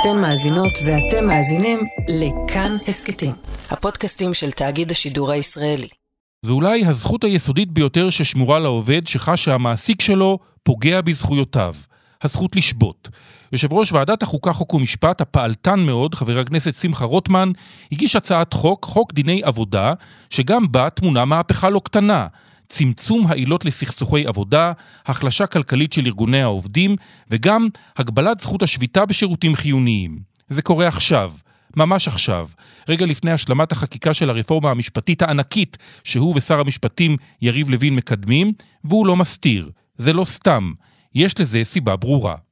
אתן מאזינות ואתם מאזינים לכאן הסכתים, הפודקאסטים של תאגיד השידור הישראלי. זו אולי הזכות היסודית ביותר ששמורה לעובד שחש שהמעסיק שלו פוגע בזכויותיו, הזכות לשבות. יושב ראש ועדת החוקה, חוק ומשפט, הפעלתן מאוד, חבר הכנסת שמחה רוטמן, הגיש הצעת חוק, חוק דיני עבודה, שגם בה תמונה מהפכה לא קטנה. צמצום העילות לסכסוכי עבודה, החלשה כלכלית של ארגוני העובדים, וגם הגבלת זכות השביתה בשירותים חיוניים. זה קורה עכשיו. ממש עכשיו, רגע לפני השלמת החקיקה של הרפורמה המשפטית הענקית שהוא ושר המשפטים יריב לוין מקדמים, והוא לא מסתיר. זה לא סתם. יש לזה סיבה ברורה.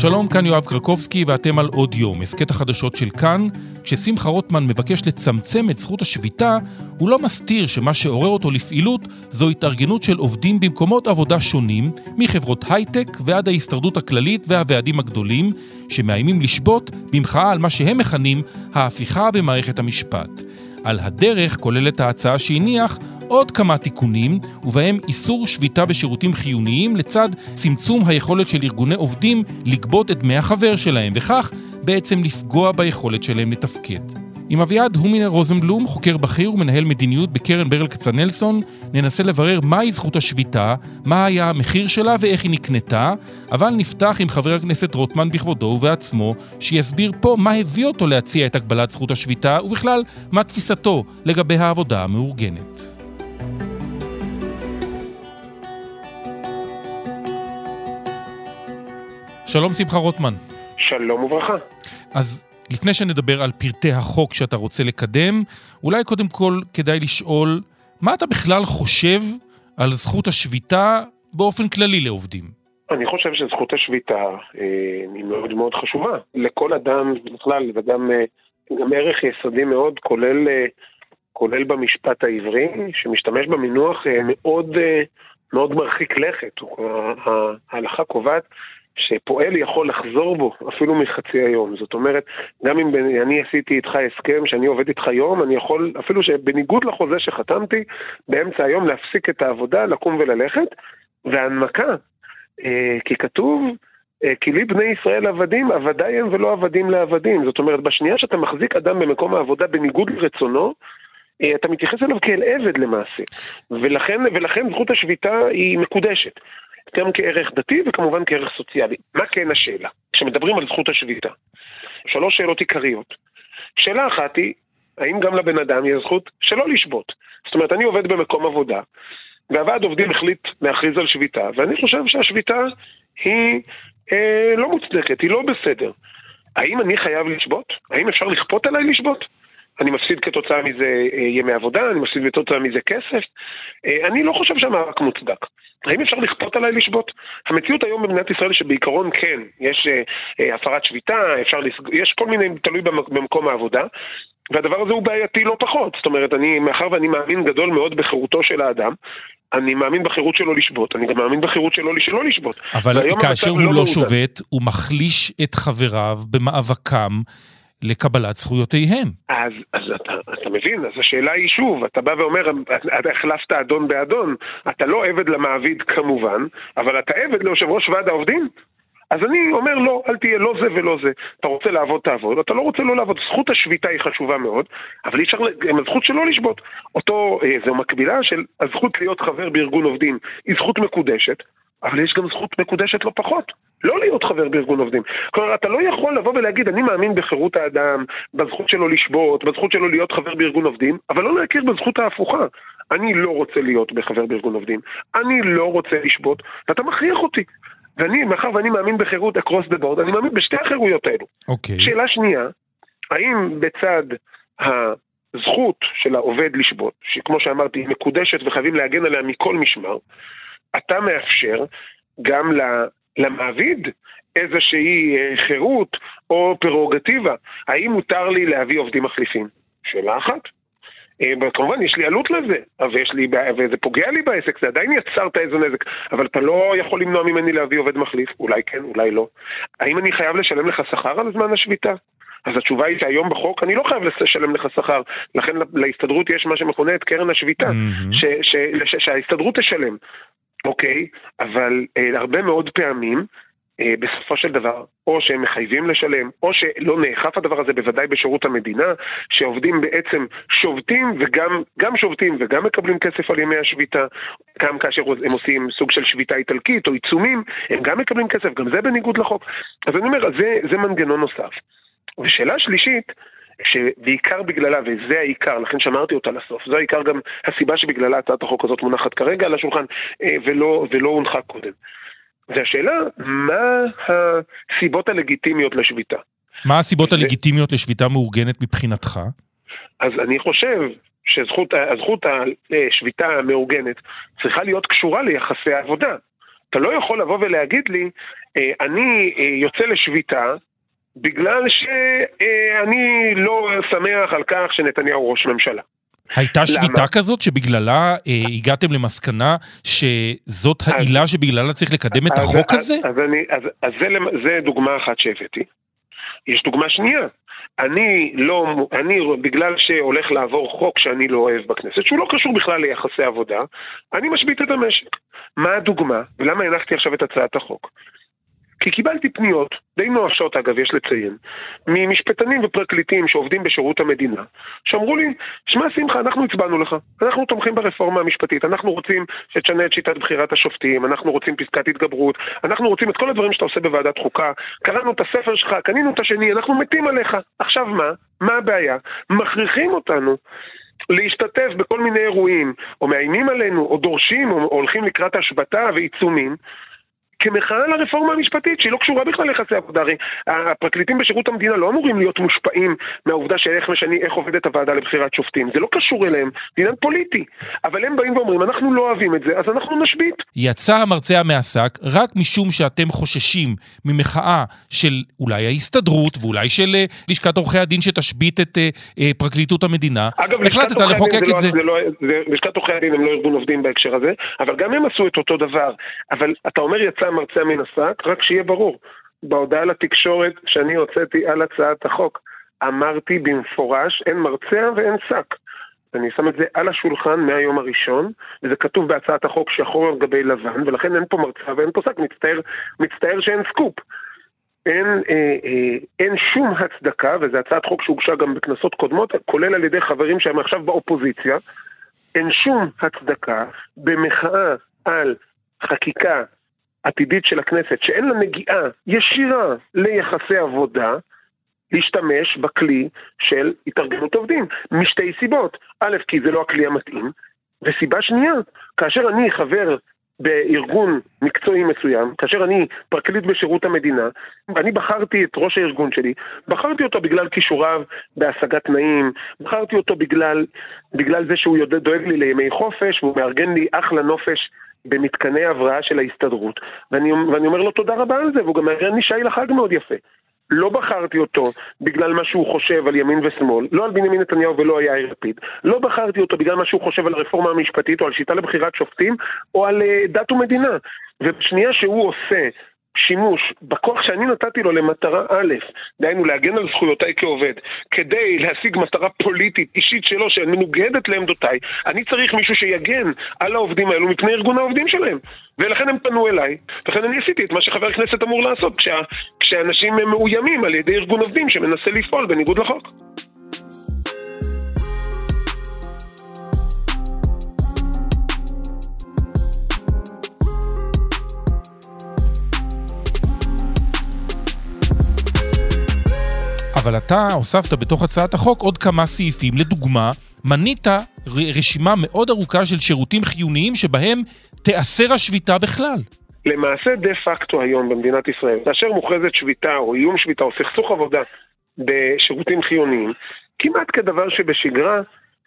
שלום, כאן יואב קרקובסקי ואתם על עוד יום, הסכת החדשות של כאן. כששמחה רוטמן מבקש לצמצם את זכות השביתה, הוא לא מסתיר שמה שעורר אותו לפעילות זו התארגנות של עובדים במקומות עבודה שונים, מחברות הייטק ועד ההסתדרות הכללית והוועדים הגדולים, שמאיימים לשבות במחאה על מה שהם מכנים ההפיכה במערכת המשפט. על הדרך כוללת ההצעה שהניח עוד כמה תיקונים, ובהם איסור שביתה בשירותים חיוניים לצד צמצום היכולת של ארגוני עובדים לגבות את דמי החבר שלהם, וכך בעצם לפגוע ביכולת שלהם לתפקד. עם אביעד הומינר רוזנבלום, חוקר בכיר ומנהל מדיניות בקרן ברל כצנלסון, ננסה לברר מהי זכות השביתה, מה היה המחיר שלה ואיך היא נקנתה, אבל נפתח עם חבר הכנסת רוטמן בכבודו ובעצמו, שיסביר פה מה הביא אותו להציע את הגבלת זכות השביתה, ובכלל, מה תפיסתו לגבי העבודה המאורגנת. שלום שמחה רוטמן. שלום וברכה. אז לפני שנדבר על פרטי החוק שאתה רוצה לקדם, אולי קודם כל כדאי לשאול, מה אתה בכלל חושב על זכות השביתה באופן כללי לעובדים? אני חושב שזכות השביתה אה, היא מאוד מאוד חשובה. לכל אדם בכלל, וגם אה, גם ערך יסודי מאוד, כולל, אה, כולל במשפט העברי, שמשתמש במינוח מאוד, מאוד מרחיק לכת. ההלכה קובעת שפועל יכול לחזור בו אפילו מחצי היום. זאת אומרת, גם אם אני עשיתי איתך הסכם שאני עובד איתך יום, אני יכול, אפילו שבניגוד לחוזה שחתמתי, באמצע היום להפסיק את העבודה, לקום וללכת, והנמקה, אה, כי כתוב, אה, כי לי בני ישראל עבדים, עבדי הם ולא עבדים לעבדים. זאת אומרת, בשנייה שאתה מחזיק אדם במקום העבודה בניגוד לרצונו, אה, אתה מתייחס אליו כאל עבד למעשה, ולכן, ולכן זכות השביתה היא מקודשת. גם כערך דתי וכמובן כערך סוציאלי. מה כן השאלה? כשמדברים על זכות השביתה. שלוש שאלות עיקריות. שאלה אחת היא, האם גם לבן אדם יש זכות שלא לשבות? זאת אומרת, אני עובד במקום עבודה, והוועד עובדים החליט להכריז על שביתה, ואני חושב שהשביתה היא אה, לא מוצדקת, היא לא בסדר. האם אני חייב לשבות? האם אפשר לכפות עליי לשבות? אני מפסיד כתוצאה מזה אה, ימי עבודה, אני מפסיד כתוצאה מזה כסף. אה, אני לא חושב שהמאבק מוצדק. האם אפשר לכפות עליי לשבות? המציאות היום במדינת ישראל שבעיקרון כן, יש אה, הפרת שביתה, אפשר לסג... יש כל מיני, תלוי במקום העבודה, והדבר הזה הוא בעייתי לא פחות. זאת אומרת, אני, מאחר ואני מאמין גדול מאוד בחירותו של האדם, אני מאמין בחירות שלו לשבות, אני גם מאמין בחירות שלו שלא לשבות. אבל כאשר הוא לא, לא שובת, הוא מחליש את חבריו במאבקם לקבלת זכויותיהם. אז, אז אתה, אתה מבין, אז השאלה היא שוב, אתה בא ואומר, אתה החלפת אדון באדון, אתה לא עבד למעביד כמובן, אבל אתה עבד ליושב ראש ועד העובדים? אז אני אומר לא, אל תהיה לא זה ולא זה. אתה רוצה לעבוד, תעבוד, אתה לא רוצה לא לעבוד. זכות השביתה היא חשובה מאוד, אבל אי אפשר, גם הזכות שלא לשבות. אותו, אה, זו מקבילה של הזכות להיות חבר בארגון עובדים, היא זכות מקודשת, אבל יש גם זכות מקודשת לא פחות, לא להיות חבר בארגון עובדים. כלומר, אתה לא יכול לבוא ולהגיד, אני מאמין בחירות האדם, בזכות שלו לשבות, בזכות שלו להיות חבר בארגון עובדים, אבל לא להכיר בזכות ההפוכה. אני לא רוצה להיות בחבר בארגון עובדים, אני לא רוצה לשבות, ואתה מכריח אותי. ואני, מאחר ואני מאמין בחירות across the board, אני מאמין בשתי החירויות האלו. אוקיי. Okay. שאלה שנייה, האם בצד הזכות של העובד לשבות, שכמו שאמרתי, היא מקודשת וחייבים להגן עליה מכל משמר, אתה מאפשר גם למעביד איזושהי אה, חירות או פררוגטיבה. האם מותר לי להביא עובדים מחליפים? שאלה אחת. אה, כמובן, יש לי עלות לזה, ויש לי, וזה פוגע לי בעסק, זה עדיין יצרת איזה נזק, אבל אתה לא יכול למנוע ממני להביא עובד מחליף, אולי כן, אולי לא. האם אני חייב לשלם לך שכר על זמן השביתה? אז התשובה היא שהיום בחוק אני לא חייב לשלם לך שכר, לכן להסתדרות יש מה שמכונה את קרן השביתה, mm-hmm. שההסתדרות תשלם. אוקיי, אבל אה, הרבה מאוד פעמים אה, בסופו של דבר, או שהם מחייבים לשלם, או שלא נאכף הדבר הזה, בוודאי בשירות המדינה, שעובדים בעצם שובתים וגם גם שובתים וגם מקבלים כסף על ימי השביתה, גם כאשר הם עושים סוג של שביתה איטלקית או עיצומים, הם גם מקבלים כסף, גם זה בניגוד לחוק. אז אני אומר, זה, זה מנגנון נוסף. ושאלה שלישית, שבעיקר בגללה, וזה העיקר, לכן שמרתי אותה לסוף, זו העיקר גם הסיבה שבגללה הצעת החוק הזאת מונחת כרגע על השולחן אה, ולא, ולא הונחה קודם. זה השאלה, מה הסיבות הלגיטימיות לשביתה? מה הסיבות הלגיטימיות לשביתה מאורגנת מבחינתך? אז אני חושב שהזכות השביתה המאורגנת צריכה להיות קשורה ליחסי העבודה. אתה לא יכול לבוא ולהגיד לי, אה, אני אה, יוצא לשביתה בגלל שאני לא שמח על כך שנתניהו ראש ממשלה. הייתה שביתה כזאת שבגללה אה, הגעתם למסקנה שזאת העילה שבגללה צריך לקדם את החוק אז, הזה? אז, אני, אז, אז זה, זה דוגמה אחת שהבאתי. יש דוגמה שנייה. אני לא, אני, בגלל שהולך לעבור חוק שאני לא אוהב בכנסת, שהוא לא קשור בכלל ליחסי עבודה, אני משבית את המשק. מה הדוגמה, ולמה הנחתי עכשיו את הצעת החוק? כי קיבלתי פניות, די נואשות אגב, יש לציין, ממשפטנים ופרקליטים שעובדים בשירות המדינה, שאמרו לי, שמע שמחה, אנחנו הצבענו לך, אנחנו תומכים ברפורמה המשפטית, אנחנו רוצים שתשנה את שיטת בחירת השופטים, אנחנו רוצים פסקת התגברות, אנחנו רוצים את כל הדברים שאתה עושה בוועדת חוקה, קראנו את הספר שלך, קנינו את השני, אנחנו מתים עליך. עכשיו מה? מה הבעיה? מכריחים אותנו. להשתתף בכל מיני אירועים, או מאיימים עלינו, או דורשים, או הולכים לקראת השבתה ועיצומים, כמחאה לרפורמה המשפטית, שהיא לא קשורה בכלל ליחסי עבודה. הרי הפרקליטים בשירות המדינה לא אמורים להיות מושפעים מהעובדה שאיך משני, איך עובדת הוועדה לבחירת שופטים. זה לא קשור אליהם, זה עניין פוליטי. אבל הם באים ואומרים, אנחנו לא אוהבים את זה, אז אנחנו נשבית. יצא המרצע מהשק רק משום שאתם חוששים ממחאה של אולי ההסתדרות ואולי של אה, לשכת עורכי הדין שתשבית את אה, אה, פרקליטות המדינה. אגב, החלטת לחוקק את זה. זה, לא, זה לשכת עורכי הדין הם לא ארגון עובדים בהקשר הזה, אבל גם הם עשו את אותו דבר. אבל אתה אומר יצא המרצע מן השק, רק שיהיה ברור. בהודעה לתקשורת שאני הוצאתי על הצעת החוק, אמרתי במפורש, אין מרצע ואין שק. אני שם את זה על השולחן מהיום הראשון, וזה כתוב בהצעת החוק שחור על גבי לבן, ולכן אין פה מרצע ואין פה שק, מצטער, מצטער שאין סקופ. אין, אה, אה, אין שום הצדקה, וזו הצעת חוק שהוגשה גם בכנסות קודמות, כולל על ידי חברים שהם עכשיו באופוזיציה, אין שום הצדקה במחאה על חקיקה עתידית של הכנסת, שאין לה נגיעה ישירה ליחסי עבודה, להשתמש בכלי של התארגנות עובדים, משתי סיבות. א', כי זה לא הכלי המתאים, וסיבה שנייה, כאשר אני חבר בארגון מקצועי מסוים, כאשר אני פרקליט בשירות המדינה, ואני בחרתי את ראש הארגון שלי, בחרתי אותו בגלל כישוריו בהשגת תנאים, בחרתי אותו בגלל, בגלל זה שהוא דואג לי לימי חופש, והוא מארגן לי אחלה נופש במתקני הבראה של ההסתדרות, ואני, ואני אומר לו תודה רבה על זה, והוא גם מארגן לי שי לחג מאוד יפה. לא בחרתי אותו בגלל מה שהוא חושב על ימין ושמאל, לא על בנימין נתניהו ולא על יאיר לפיד. לא בחרתי אותו בגלל מה שהוא חושב על הרפורמה המשפטית או על שיטה לבחירת שופטים או על uh, דת ומדינה. ובשנייה שהוא עושה שימוש בכוח שאני נתתי לו למטרה א', דהיינו להגן על זכויותיי כעובד, כדי להשיג מטרה פוליטית אישית שלו שמנוגדת לעמדותיי, אני צריך מישהו שיגן על העובדים האלו מפני ארגון העובדים שלהם. ולכן הם פנו אליי, לכן אני עשיתי את מה שחבר כנסת אמור לעשות כשה, כשאנשים מאוימים על ידי ארגון עובדים שמנסה לפעול בניגוד לחוק. אבל אתה הוספת בתוך הצעת החוק עוד כמה סעיפים. לדוגמה, מנית רשימה מאוד ארוכה של שירותים חיוניים שבהם תיאסר השביתה בכלל. למעשה דה פקטו היום במדינת ישראל, כאשר מוכרזת שביתה או איום שביתה או סכסוך עבודה בשירותים חיוניים, כמעט כדבר שבשגרה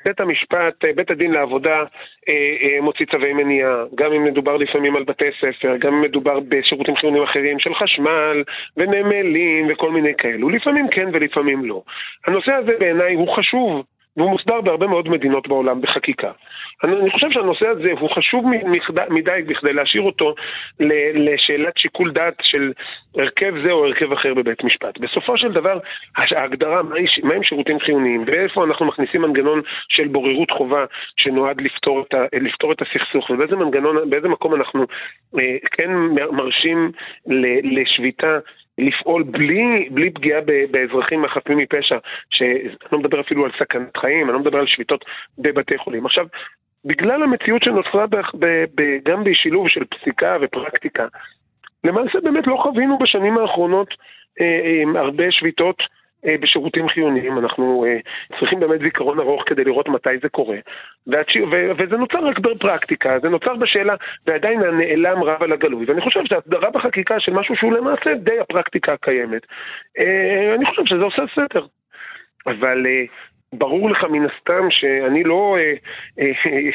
בית המשפט, בית הדין לעבודה אה, אה, מוציא צווי מניעה, גם אם מדובר לפעמים על בתי ספר, גם אם מדובר בשירותים חיוניים אחרים של חשמל ונמלים וכל מיני כאלו. לפעמים כן ולפעמים לא. הנושא הזה בעיניי הוא חשוב. והוא מוסדר בהרבה מאוד מדינות בעולם בחקיקה. אני, אני חושב שהנושא הזה הוא חשוב מדי בכדי להשאיר אותו לשאלת שיקול דעת של הרכב זה או הרכב אחר בבית משפט. בסופו של דבר, ההגדרה מהם מה שירותים חיוניים ואיפה אנחנו מכניסים מנגנון של בוררות חובה שנועד לפתור את, ה, לפתור את הסכסוך ובאיזה מנגנון, באיזה מקום אנחנו אה, כן מרשים לשביתה לפעול בלי, בלי פגיעה באזרחים החפים מפשע, שאני לא מדבר אפילו על סכנת חיים, אני לא מדבר על שביתות בבתי חולים. עכשיו, בגלל המציאות שנוצרה ב, ב, ב, גם בשילוב של פסיקה ופרקטיקה, למעשה באמת לא חווינו בשנים האחרונות אה, אה, הרבה שביתות בשירותים חיוניים, אנחנו אה, צריכים באמת זיכרון ארוך כדי לראות מתי זה קורה. וזה נוצר רק בפרקטיקה, זה נוצר בשאלה, ועדיין הנעלם רב על הגלוי. ואני חושב שהסדרה בחקיקה של משהו שהוא למעשה די הפרקטיקה הקיימת, אה, אני חושב שזה עושה סדר. אבל ברור לך מן הסתם שאני לא, אה, אה,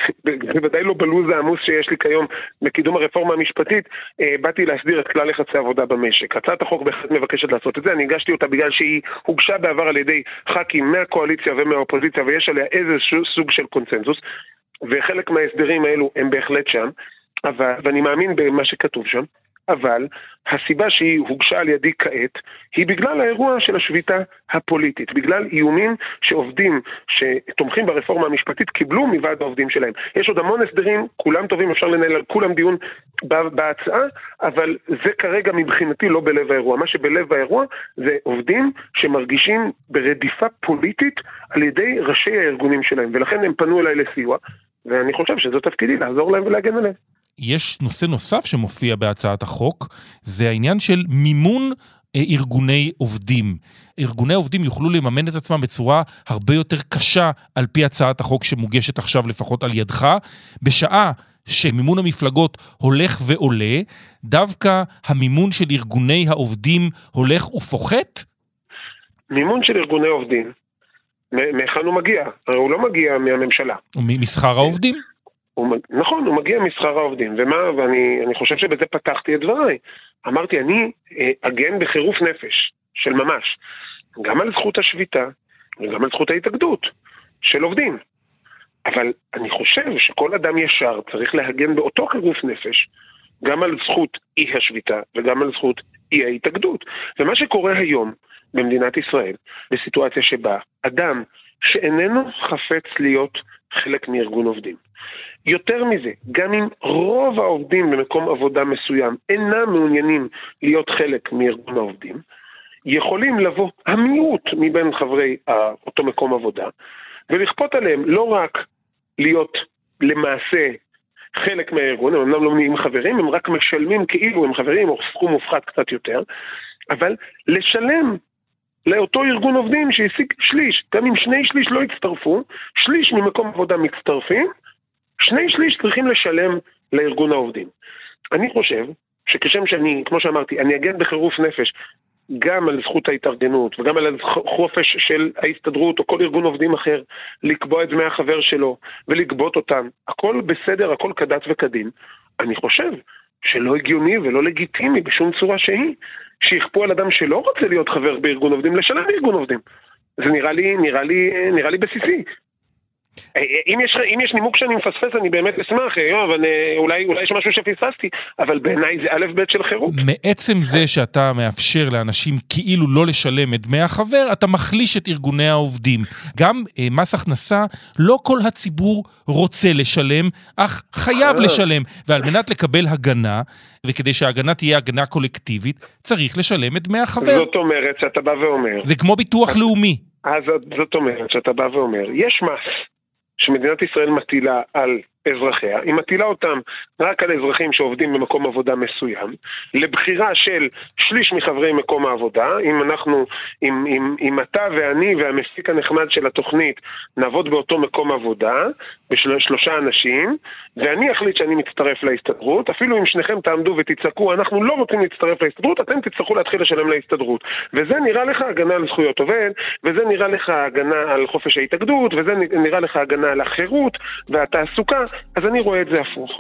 בוודאי לא בלו"ז העמוס שיש לי כיום בקידום הרפורמה המשפטית, אה, באתי להסדיר את כלל יחסי עבודה במשק. הצעת החוק בהחלט מבקשת לעשות את זה, אני הגשתי אותה בגלל שהיא הוגשה בעבר על ידי ח"כים מהקואליציה ומהאופוזיציה ויש עליה איזה סוג של קונצנזוס, וחלק מההסדרים האלו הם בהחלט שם, אבל, ואני מאמין במה שכתוב שם. אבל הסיבה שהיא הוגשה על ידי כעת היא בגלל האירוע של השביתה הפוליטית, בגלל איומים שעובדים שתומכים ברפורמה המשפטית קיבלו מוועד העובדים שלהם. יש עוד המון הסדרים, כולם טובים, אפשר לנהל על כולם דיון בהצעה, אבל זה כרגע מבחינתי לא בלב האירוע. מה שבלב האירוע זה עובדים שמרגישים ברדיפה פוליטית על ידי ראשי הארגונים שלהם, ולכן הם פנו אליי לסיוע, ואני חושב שזו תפקידי לעזור להם ולהגן עליהם. יש נושא נוסף שמופיע בהצעת החוק, זה העניין של מימון אה, ארגוני עובדים. ארגוני עובדים יוכלו לממן את עצמם בצורה הרבה יותר קשה על פי הצעת החוק שמוגשת עכשיו לפחות על ידך, בשעה שמימון המפלגות הולך ועולה, דווקא המימון של ארגוני העובדים הולך ופוחת? מימון של ארגוני עובדים, מהיכן הוא מגיע? הרי הוא לא מגיע מהממשלה. משכר העובדים? הוא, נכון, הוא מגיע משכר העובדים, ומה, ואני חושב שבזה פתחתי את דבריי. אמרתי, אני אה, אגן בחירוף נפש, של ממש, גם על זכות השביתה וגם על זכות ההתאגדות של עובדים. אבל אני חושב שכל אדם ישר צריך להגן באותו חירוף נפש גם על זכות אי השביתה וגם על זכות אי ההתאגדות. ומה שקורה היום במדינת ישראל, בסיטואציה שבה אדם שאיננו חפץ להיות חלק מארגון עובדים, יותר מזה, גם אם רוב העובדים במקום עבודה מסוים אינם מעוניינים להיות חלק מארגון העובדים, יכולים לבוא המיעוט מבין חברי אותו מקום עבודה ולכפות עליהם לא רק להיות למעשה חלק מהארגון, הם אמנם לא נהיים חברים, הם רק משלמים כאילו הם חברים או סכום מופחת קצת יותר, אבל לשלם לאותו ארגון עובדים שהשיג שליש, גם אם שני שליש לא יצטרפו, שליש ממקום עבודה מצטרפים, שני שליש צריכים לשלם לארגון העובדים. אני חושב שכשם שאני, כמו שאמרתי, אני אגן בחירוף נפש גם על זכות ההתארגנות וגם על החופש של ההסתדרות או כל ארגון עובדים אחר לקבוע את דמי החבר שלו ולגבות אותם, הכל בסדר, הכל כדת וכדין. אני חושב שלא הגיוני ולא לגיטימי בשום צורה שהיא, שיכפו על אדם שלא רוצה להיות חבר בארגון עובדים לשלם בארגון עובדים. זה נראה לי, נראה לי, נראה לי בסיסי. אה, אה, אם יש, אם יש נימוק שאני מפספס, אני באמת אשמח, אה, יואב, אולי, אולי יש משהו שפספסתי, אבל בעיניי זה א' ב' של חירות. מעצם זה שאתה מאפשר לאנשים כאילו לא לשלם את דמי החבר, אתה מחליש את ארגוני העובדים. גם אה, מס הכנסה, לא כל הציבור רוצה לשלם, אך חייב לשלם. ועל מנת לקבל הגנה, וכדי שההגנה תהיה הגנה קולקטיבית, צריך לשלם את דמי החבר. זאת אומרת שאתה בא ואומר... זה כמו ביטוח לאומי. אז זאת אומרת שאתה בא ואומר, יש מס שמדינת ישראל מטילה על אזרחיה, היא מטילה אותם רק על אזרחים שעובדים במקום עבודה מסוים, לבחירה של שליש מחברי מקום העבודה, אם אנחנו, אם, אם, אם אתה ואני והמפיק הנחמד של התוכנית נעבוד באותו מקום עבודה, בשלושה אנשים, ואני אחליט שאני מצטרף להסתדרות, אפילו אם שניכם תעמדו ותצעקו, אנחנו לא רוצים להצטרף להסתדרות, אתם תצטרכו להתחיל לשלם להסתדרות. וזה נראה לך הגנה על זכויות עובד, וזה נראה לך הגנה על חופש ההתאגדות, וזה נראה לך הגנה על החירות והתעסוקה, אז אני רואה את זה הפוך.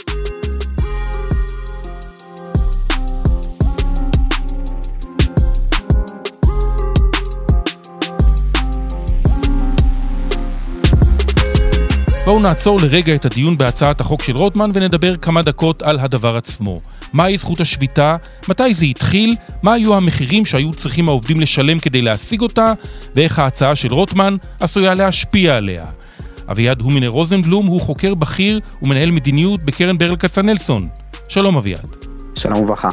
בואו נעצור לרגע את הדיון בהצעת החוק של רוטמן ונדבר כמה דקות על הדבר עצמו. מהי זכות השביתה, מתי זה התחיל, מה היו המחירים שהיו צריכים העובדים לשלם כדי להשיג אותה, ואיך ההצעה של רוטמן עשויה להשפיע עליה. אביעד הומינר רוזנבלום הוא חוקר בכיר ומנהל מדיניות בקרן ברל כצנלסון. שלום אביעד. שלום וברכה.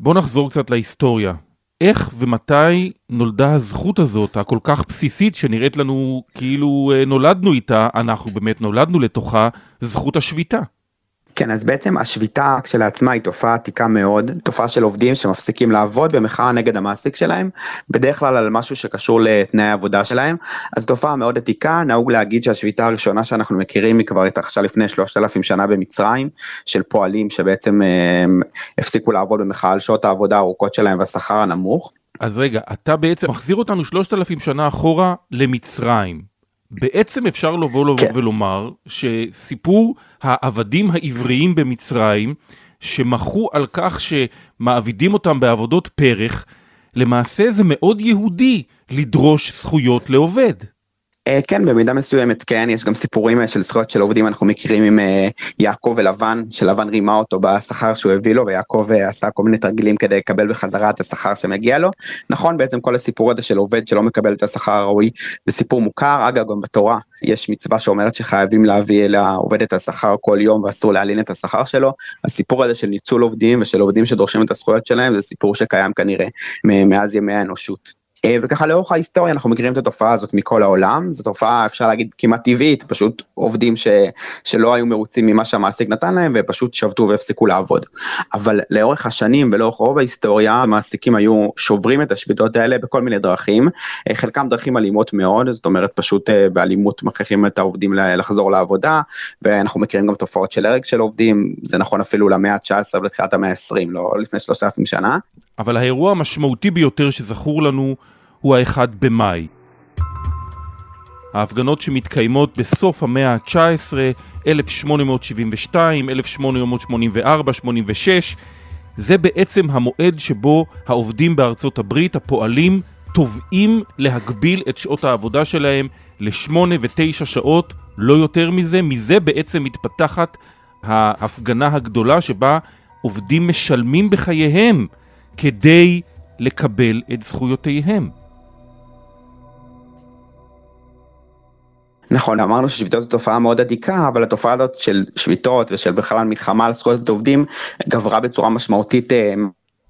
בוא נחזור קצת להיסטוריה. איך ומתי נולדה הזכות הזאת, הכל כך בסיסית, שנראית לנו כאילו אה, נולדנו איתה, אנחנו באמת נולדנו לתוכה, זכות השביתה. כן, אז בעצם השביתה כשלעצמה היא תופעה עתיקה מאוד, תופעה של עובדים שמפסיקים לעבוד במחאה נגד המעסיק שלהם, בדרך כלל על משהו שקשור לתנאי העבודה שלהם, אז תופעה מאוד עתיקה, נהוג להגיד שהשביתה הראשונה שאנחנו מכירים היא כבר התרחשה לפני 3,000 שנה במצרים, של פועלים שבעצם הם, אה, הפסיקו לעבוד במחאה על שעות העבודה הארוכות שלהם והשכר הנמוך. אז רגע, אתה בעצם מחזיר אותנו 3,000 שנה אחורה למצרים. בעצם אפשר לבוא כן. ולומר שסיפור העבדים העבריים במצרים, שמחו על כך שמעבידים אותם בעבודות פרח, למעשה זה מאוד יהודי לדרוש זכויות לעובד. אה, כן, במידה מסוימת כן, יש גם סיפורים אה, של זכויות של עובדים, אנחנו מכירים עם אה, יעקב ולבן, שלבן רימה אותו בשכר שהוא הביא לו, ויעקב עשה כל מיני תרגילים כדי לקבל בחזרה את השכר שמגיע לו. נכון, בעצם כל הסיפור הזה של עובד שלא מקבל את השכר הראוי, זה סיפור מוכר, אגב, גם בתורה יש מצווה שאומרת שחייבים להביא לעובד את השכר כל יום ואסור להלין את השכר שלו. הסיפור הזה של ניצול עובדים ושל עובדים שדורשים את הזכויות שלהם, זה סיפור שקיים כנראה מאז ימי האנושות. אה, וככה לאורך ההיסטוריה אנחנו מכירים את התופעה הזאת מכל העולם, זו תופעה אפשר להגיד כמעט טבעית, פשוט עובדים ש, שלא היו מרוצים ממה שהמעסיק נתן להם ופשוט שבתו והפסיקו לעבוד. אבל לאורך השנים ולאורך רוב ההיסטוריה המעסיקים היו שוברים את השביתות האלה בכל מיני דרכים, אה, חלקם דרכים אלימות מאוד, זאת אומרת פשוט אה, באלימות מכריחים את העובדים לחזור לעבודה, ואנחנו מכירים גם תופעות של הרג של עובדים, זה נכון אפילו למאה ה-19 ולתחילת המאה ה-20, לא לפני 3,000 שנה. אבל האירוע המשמעותי ביותר שזכור לנו הוא האחד במאי. ההפגנות שמתקיימות בסוף המאה ה-19, 1872, 1884, 86, זה בעצם המועד שבו העובדים בארצות הברית, הפועלים, תובעים להגביל את שעות העבודה שלהם לשמונה ותשע שעות, לא יותר מזה. מזה בעצם מתפתחת ההפגנה הגדולה שבה עובדים משלמים בחייהם כדי לקבל את זכויותיהם. נכון, אמרנו ששביתות זו תופעה מאוד עתיקה, אבל התופעה הזאת של שביתות ושל בכלל מלחמה על זכויות עובדים גברה בצורה משמעותית אה,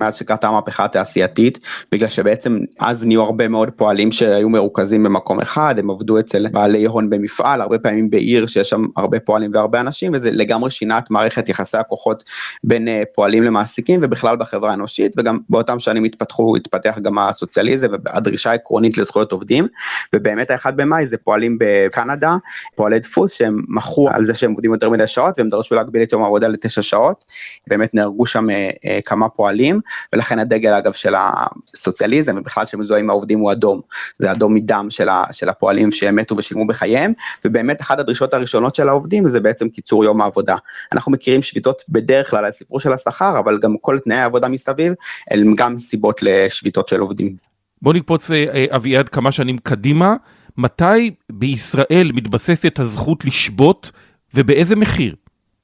מאז שקרתה המהפכה התעשייתית, בגלל שבעצם אז נהיו הרבה מאוד פועלים שהיו מרוכזים במקום אחד, הם עבדו אצל בעלי הון במפעל, הרבה פעמים בעיר שיש שם הרבה פועלים והרבה אנשים, וזה לגמרי שינה את מערכת יחסי הכוחות בין אה, פועלים למעסיקים ובכלל בחברה האנושית, וגם באותם שנים התפתחו, התפתח גם הסוציאליזם והדרישה העקרונית לזכויות עובדים, ובאמת האחד במאי זה פועלים בקנדה, פועלי דפוס שהם מחו על זה שהם עובדים יותר מדי שעות והם דרשו להגביל את יום העבודה לתשע שעות, באמת נהרגו שם אה, אה, כמה פועלים. ולכן הדגל אגב של הסוציאליזם ובכלל שמזוהה עם העובדים הוא אדום, זה אדום מדם של, ה, של הפועלים שמתו ושילמו בחייהם, ובאמת אחת הדרישות הראשונות של העובדים זה בעצם קיצור יום העבודה. אנחנו מכירים שביתות בדרך כלל על סיפור של השכר, אבל גם כל תנאי העבודה מסביב, הם גם סיבות לשביתות של עובדים. בוא נקפוץ אה, אה, אביעד כמה שנים קדימה, מתי בישראל מתבססת הזכות לשבות ובאיזה מחיר?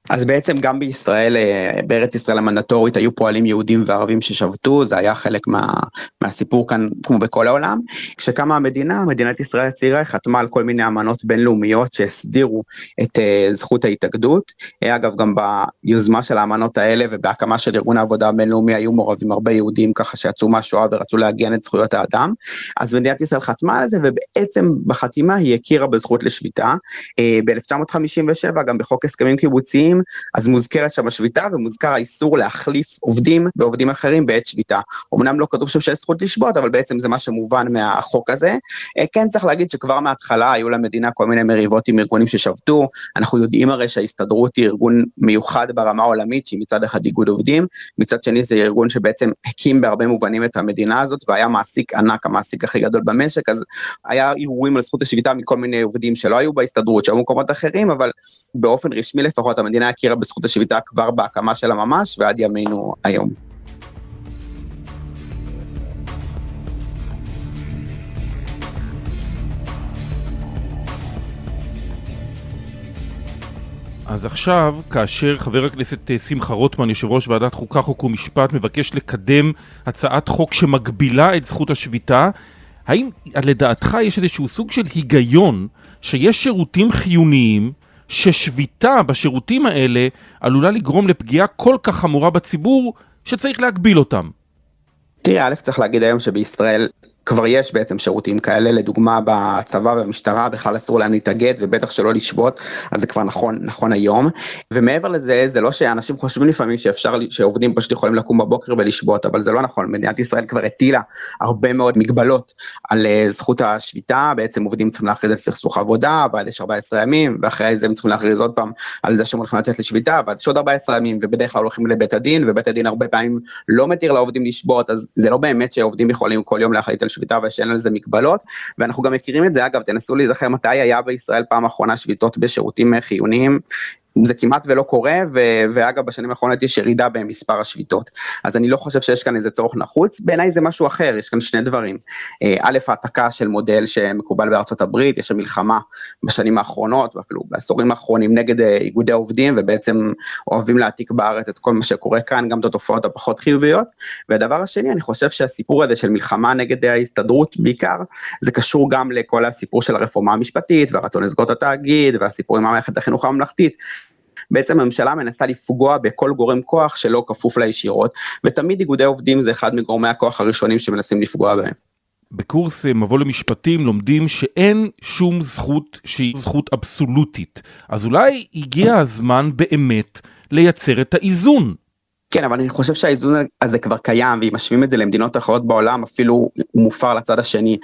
אז בעצם גם בישראל, אה, בארץ ישראל המנדטורית, היו פועלים יהודים וערבים ששבתו, זה היה חלק מה, מהסיפור כאן, כמו בכל העולם. כשקמה המדינה, מדינת ישראל הצעירה חתמה על כל מיני אמנות בינלאומיות שהסדירו את uh, זכות ההתאגדות. אה, אגב, גם ביוזמה של האמנות האלה ובהקמה של ארגון העבודה הבינלאומי היו מעורבים הרבה יהודים ככה שיצאו מהשואה ורצו להגן את זכויות האדם. אז מדינת ישראל חתמה על זה, ובעצם בחתימה היא הכירה בזכות לשביתה. Uh, ב-1957, גם בחוק הסכמים קיבוציים, אז מוזכרת שם השביתה ומוזכר האיסור להחליף עובדים בעובדים אחרים בעת שביתה. אמנם לא כתוב שם שיש זכות לשבות, אבל בעצם זה מה שמובן מהחוק הזה. אה, כן צריך להגיד שכבר מההתחלה היו למדינה כל מיני מריבות עם ארגונים ששבתו, אנחנו יודעים הרי שההסתדרות היא ארגון מיוחד ברמה העולמית, שהיא מצד אחד איגוד עובדים, מצד שני זה ארגון שבעצם הקים בהרבה מובנים את המדינה הזאת, והיה מעסיק ענק, המעסיק הכי גדול במשק, אז היה אירועים על זכות השביתה מכל מיני עובדים שלא היו בהסתדרות, שהיו במקומות אחרים, אבל באופן רשמי לפחות המדינה המדינה הכירה בזכות השביתה כבר בהקמה שלה ממש, ועד ימינו היום. אז עכשיו, כאשר חבר הכנסת אה, שמחה רוטמן, יושב ראש ועדת חוקה, חוק ומשפט, מבקש לקדם הצעת חוק שמגבילה את זכות השביתה, האם לדעתך יש איזשהו סוג של היגיון שיש שירותים חיוניים ששביתה בשירותים האלה עלולה לגרום לפגיעה כל כך חמורה בציבור שצריך להגביל אותם? תראה, א', צריך להגיד היום שבישראל כבר יש בעצם שירותים כאלה, לדוגמה בצבא ובמשטרה בכלל אסור להם להתאגד ובטח שלא לשבות, אז זה כבר נכון, נכון היום. ומעבר לזה, זה לא שאנשים חושבים לפעמים שאפשר, שעובדים פשוט יכולים לקום בבוקר ולשבות, אבל זה לא נכון, מדינת ישראל כבר הטילה הרבה מאוד מגבלות על אה, זכות השביתה, בעצם עובדים צריכים להכריז על סכסוך עבודה, ועד יש 14 ימים, ואחרי זה הם צריכים להכריז עוד פעם על זה שהם הולכים לצאת לשביתה, ועד יש עוד 14 ימים, ובדרך כלל הולכים לבית הדין, ובית הדין הרבה פעמים לא מתיר לעובדים לשבות, אז זה לא באמת שעובדים יכולים כל יום להחליט על שביתה ושאין על זה מגבלות, ואנחנו גם מכירים את זה, אגב, תנסו להיזכר מתי היה בישראל פעם אחרונה שביתות בשירותים חיוניים, זה כמעט ולא קורה, ו- ואגב בשנים האחרונות יש ירידה במספר השביתות. אז אני לא חושב שיש כאן איזה צורך נחוץ, בעיניי זה משהו אחר, יש כאן שני דברים. אה, א', העתקה של מודל שמקובל בארצות הברית, יש שם מלחמה בשנים האחרונות, ואפילו בעשורים האחרונים נגד אה, איגודי העובדים, ובעצם אוהבים להעתיק בארץ את כל מה שקורה כאן, גם את התופעות הפחות חיוביות. והדבר השני, אני חושב שהסיפור הזה של מלחמה נגד ההסתדרות בעיקר, זה קשור גם לכל הסיפור של הרפורמה המשפטית, והרצון לסגור את התאגיד, והסיפור עם. בעצם הממשלה מנסה לפגוע בכל גורם כוח שלא כפוף לה ישירות, ותמיד איגודי עובדים זה אחד מגורמי הכוח הראשונים שמנסים לפגוע בהם. בקורס מבוא למשפטים לומדים שאין שום זכות שהיא זכות אבסולוטית. אז אולי הגיע הזמן באמת לייצר את האיזון כן, אבל אני חושב שהאיזון הזה כבר קיים, ואם משווים את זה למדינות אחרות בעולם, אפילו הוא מופר לצד השני.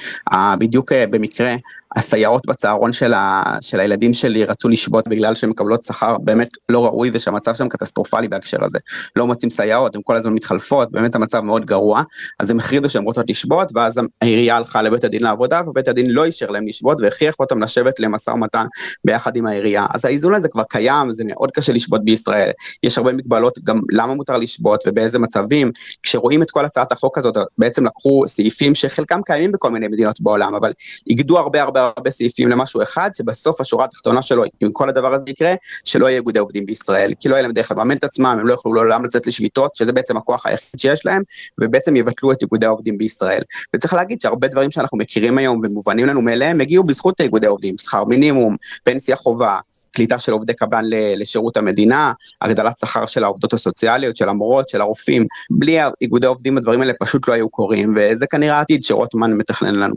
בדיוק אה, במקרה, הסייעות בצהרון של, ה, של הילדים שלי רצו לשבות בגלל שהן מקבלות שכר באמת לא ראוי, ושהמצב שם קטסטרופלי בהקשר הזה. לא מוצאים סייעות, הן כל הזמן מתחלפות, באמת המצב מאוד גרוע, אז הם החרידו שהן רוצות לשבות, ואז העירייה הלכה לבית הדין לעבודה, ובית הדין לא אישר להם לשבות, והכריח אותם לשבת למשא ומתן ביחד עם העירייה. אז האיזון הזה כבר קיים, זה מאוד קשה לשבות בישראל. יש הרבה מגבלות, גם למה מותר אפשר לשבות ובאיזה מצבים. כשרואים את כל הצעת החוק הזאת, בעצם לקחו סעיפים שחלקם קיימים בכל מיני מדינות בעולם, אבל איגדו הרבה הרבה הרבה סעיפים למשהו אחד, שבסוף השורה התחתונה שלו, אם כל הדבר הזה יקרה, שלא יהיה איגודי עובדים בישראל, כי לא יהיה להם דרך לממן את עצמם, הם לא יוכלו לעולם לצאת לשביתות, שזה בעצם הכוח היחיד שיש להם, ובעצם יבטלו את איגודי העובדים בישראל. וצריך להגיד שהרבה דברים שאנחנו מכירים היום ומובנים לנו מאליהם, הגיעו בזכות איגודי עובדים, שכר מינימום, פנסיה חובה, קליטה של עובדי קבלן לשירות המדינה, הגדלת שכר של העובדות הסוציאליות, של המורות, של הרופאים. בלי איגודי עובדים הדברים האלה פשוט לא היו קורים, וזה כנראה העתיד שרוטמן מתכנן לנו.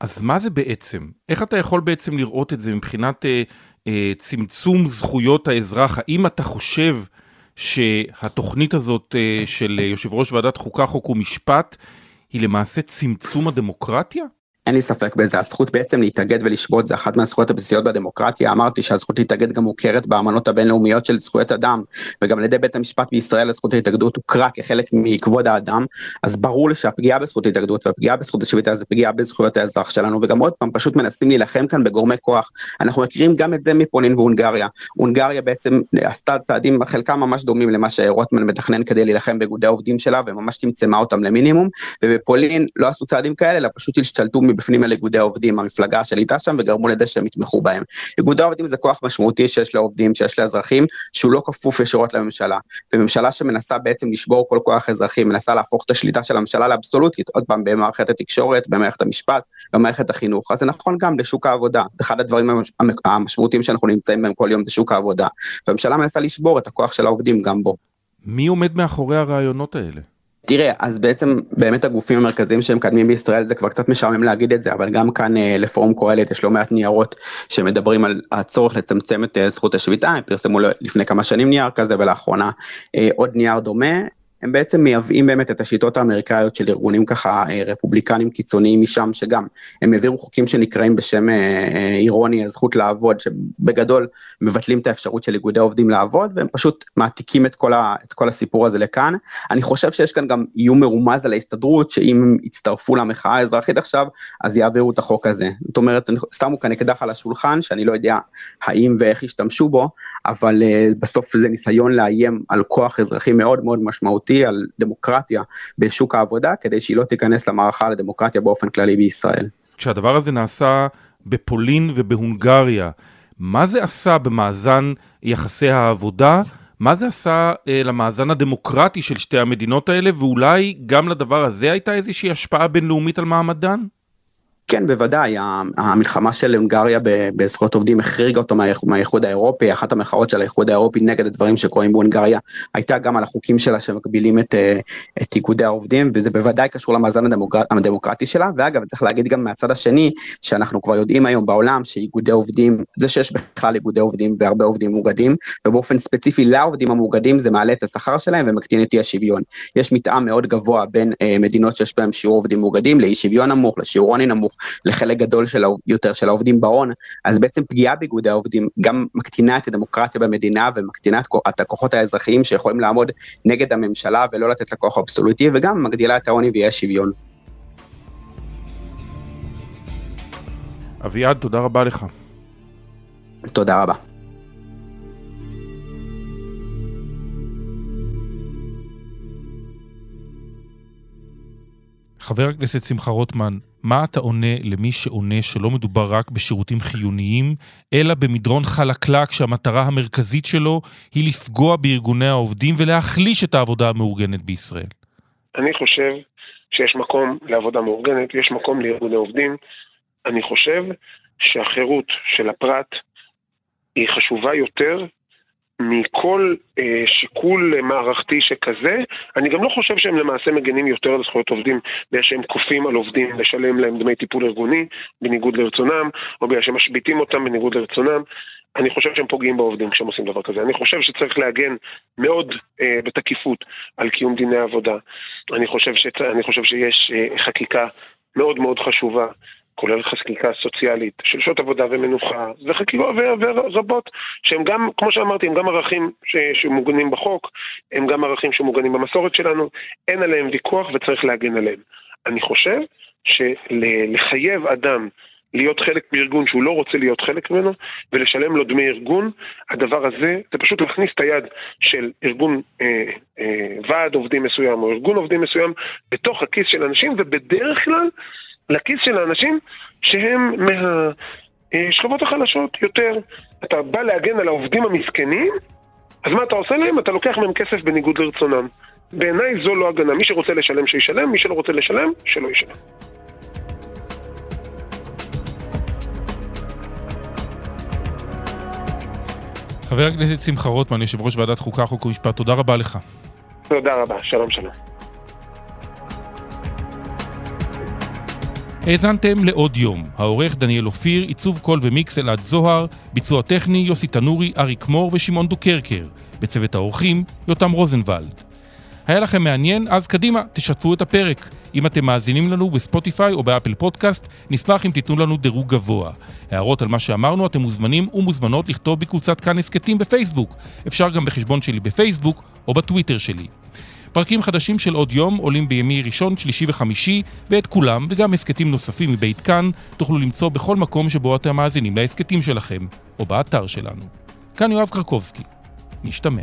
אז מה זה בעצם? איך אתה יכול בעצם לראות את זה מבחינת אה, אה, צמצום זכויות האזרח? האם אתה חושב שהתוכנית הזאת אה, של יושב ראש ועדת חוקה, חוק ומשפט, היא למעשה צמצום הדמוקרטיה? אין לי ספק בזה, הזכות בעצם להתאגד ולשבות זה אחת מהזכויות הבסיסיות בדמוקרטיה, אמרתי שהזכות להתאגד גם מוכרת באמנות הבינלאומיות של זכויות אדם, וגם על ידי בית המשפט בישראל הזכות להתאגדות הוכרה כחלק מכבוד האדם, אז ברור לי שהפגיעה בזכות להתאגדות והפגיעה בזכות השביתה זה פגיעה בזכויות האזרח שלנו, וגם עוד פעם פשוט מנסים להילחם כאן בגורמי כוח, אנחנו מכירים גם את זה מפולין והונגריה, הונגריה בעצם עשתה צעדים חלקם ממש דומים למה שרוטמן מתכנן כדי להילחם באיגודי העובדים שלה, וממש אותם למינימום, לא כאלה, אלא פשוט מבפנים על איגודי העובדים, המפלגה שליטה שם, וגרמו לזה שהם יתמכו בהם. איגודי העובדים זה כוח משמעותי שיש לעובדים, שיש לאזרחים, שהוא לא כפוף ישירות לממשלה. וממשלה שמנסה בעצם לשבור כל כוח אזרחי, מנסה להפוך את השליטה של הממשלה לאבסולוטית, עוד פעם במערכת התקשורת, במערכת המשפט, במערכת החינוך. אז זה נכון גם לשוק העבודה. אחד הדברים המשמעותיים שאנחנו נמצאים בהם כל יום זה שוק העבודה. והממשלה מנסה לשבור את הכוח של העובדים גם בו. מי עומד מאחורי הרעיונות האלה? תראה, אז בעצם באמת הגופים המרכזיים שמקדמים בישראל, זה כבר קצת משעמם להגיד את זה, אבל גם כאן אה, לפורום קהלת יש לא מעט ניירות שמדברים על הצורך לצמצם את אה, זכות השביתה, הם פרסמו לפני כמה שנים נייר כזה ולאחרונה אה, עוד נייר דומה, הם בעצם מייבאים באמת את השיטות האמריקאיות של ארגונים ככה אה, רפובליקנים קיצוניים משם, שגם הם העבירו חוקים שנקראים בשם אה, אה, אירוני הזכות לעבוד, שבגדול מבטלים את האפשרות של איגודי עובדים לעבוד, והם פשוט מעתיקים את כל, ה, את כל הסיפור הזה לכאן. אני חושב שיש כאן גם איום מרומז על ההסתדרות, שאם הם יצטרפו למחאה האזרחית עכשיו, אז יעבירו את החוק הזה. זאת אומרת, שמו כאן אקדח על השולחן, שאני לא יודע האם ואיך ישתמשו בו, אבל בסוף זה ניסיון לאיים על כוח אזרחי מאוד מאוד משמעותי. משמעותי על דמוקרטיה בשוק העבודה, כדי שהיא לא תיכנס למערכה לדמוקרטיה באופן כללי בישראל. כשהדבר הזה נעשה בפולין ובהונגריה, מה זה עשה במאזן יחסי העבודה? מה זה עשה אה, למאזן הדמוקרטי של שתי המדינות האלה, ואולי גם לדבר הזה הייתה איזושהי השפעה בינלאומית על מעמדן? כן, בוודאי, המלחמה של הונגריה בזכויות עובדים החריגה אותו מהאיחוד האירופי, אחת המחאות של האיחוד האירופי נגד הדברים שקורים בהונגריה הייתה גם על החוקים שלה שמגבילים את, אה, את איגודי העובדים, וזה בוודאי קשור למאזן הדמוקרט, הדמוקרטי שלה, ואגב, צריך להגיד גם מהצד השני, שאנחנו כבר יודעים היום בעולם שאיגודי עובדים, זה שיש בכלל איגודי עובדים והרבה עובדים מאוגדים, ובאופן ספציפי לעובדים המאוגדים זה מעלה את השכר שלהם ומקטין את אי השוויון. יש מתאם מאוד גבוה בין אה, מדינות שיש בהן שיעור עובדים מאוגדים לאי שוויון נמוך, לחלק גדול של, יותר של העובדים בהון, אז בעצם פגיעה באיגודי העובדים גם מקטינה את הדמוקרטיה במדינה ומקטינה את הכוחות האזרחיים שיכולים לעמוד נגד הממשלה ולא לתת לכוח אבסולוטי, וגם מגדילה את העוני ואי השוויון. אביעד, תודה רבה לך. תודה רבה. חבר הכנסת שמחה רוטמן, מה אתה עונה למי שעונה שלא מדובר רק בשירותים חיוניים, אלא במדרון חלקלק שהמטרה המרכזית שלו היא לפגוע בארגוני העובדים ולהחליש את העבודה המאורגנת בישראל? אני חושב שיש מקום לעבודה מאורגנת, יש מקום לארגוני עובדים. אני חושב שהחירות של הפרט היא חשובה יותר מכל אה, שיקול מערכתי שכזה, אני גם לא חושב שהם למעשה מגנים יותר על זכויות עובדים בגלל שהם כופים על עובדים לשלם להם דמי טיפול ארגוני בניגוד לרצונם, או בגלל שהם משביתים אותם בניגוד לרצונם. אני חושב שהם פוגעים בעובדים כשהם עושים דבר כזה. אני חושב שצריך להגן מאוד אה, בתקיפות על קיום דיני עבודה. אני חושב, שצ... אני חושב שיש אה, חקיקה מאוד מאוד חשובה כולל חקיקה סוציאלית של שעות עבודה ומנוחה, וחקיקות רבות, שהם גם, כמו שאמרתי, הם גם ערכים ש, שמוגנים בחוק, הם גם ערכים שמוגנים במסורת שלנו, אין עליהם ויכוח וצריך להגן עליהם. אני חושב שלחייב אדם להיות חלק מארגון שהוא לא רוצה להיות חלק ממנו, ולשלם לו דמי ארגון, הדבר הזה זה פשוט להכניס את היד של ארגון אה, אה, ועד עובדים מסוים או ארגון עובדים מסוים בתוך הכיס של אנשים, ובדרך כלל לכיס של האנשים שהם מהשכבות החלשות יותר. אתה בא להגן על העובדים המסכנים, אז מה אתה עושה להם? אתה לוקח מהם כסף בניגוד לרצונם. בעיניי זו לא הגנה. מי שרוצה לשלם שישלם, מי שלא רוצה לשלם, שלא ישלם. חבר הכנסת שמחה רוטמן, יושב ראש ועדת חוקה, חוק ומשפט, תודה רבה לך. תודה רבה, שלום שלום. האזנתם לעוד יום. העורך דניאל אופיר, עיצוב קול ומיקס אלעד זוהר, ביצוע טכני יוסי תנורי, אריק מור ושמעון דוקרקר. בצוות האורחים, יותם רוזנבלד. היה לכם מעניין? אז קדימה, תשתפו את הפרק. אם אתם מאזינים לנו בספוטיפיי או באפל פודקאסט, נשמח אם תיתנו לנו דירוג גבוה. הערות על מה שאמרנו, אתם מוזמנים ומוזמנות לכתוב בקבוצת כאן הסכתים בפייסבוק. אפשר גם בחשבון שלי בפייסבוק או בטוויטר שלי. פרקים חדשים של עוד יום עולים בימי ראשון, שלישי וחמישי, ואת כולם, וגם הסכתים נוספים מבית כאן, תוכלו למצוא בכל מקום שבו אתם מאזינים להסכתים שלכם, או באתר שלנו. כאן יואב קרקובסקי. נשתמע.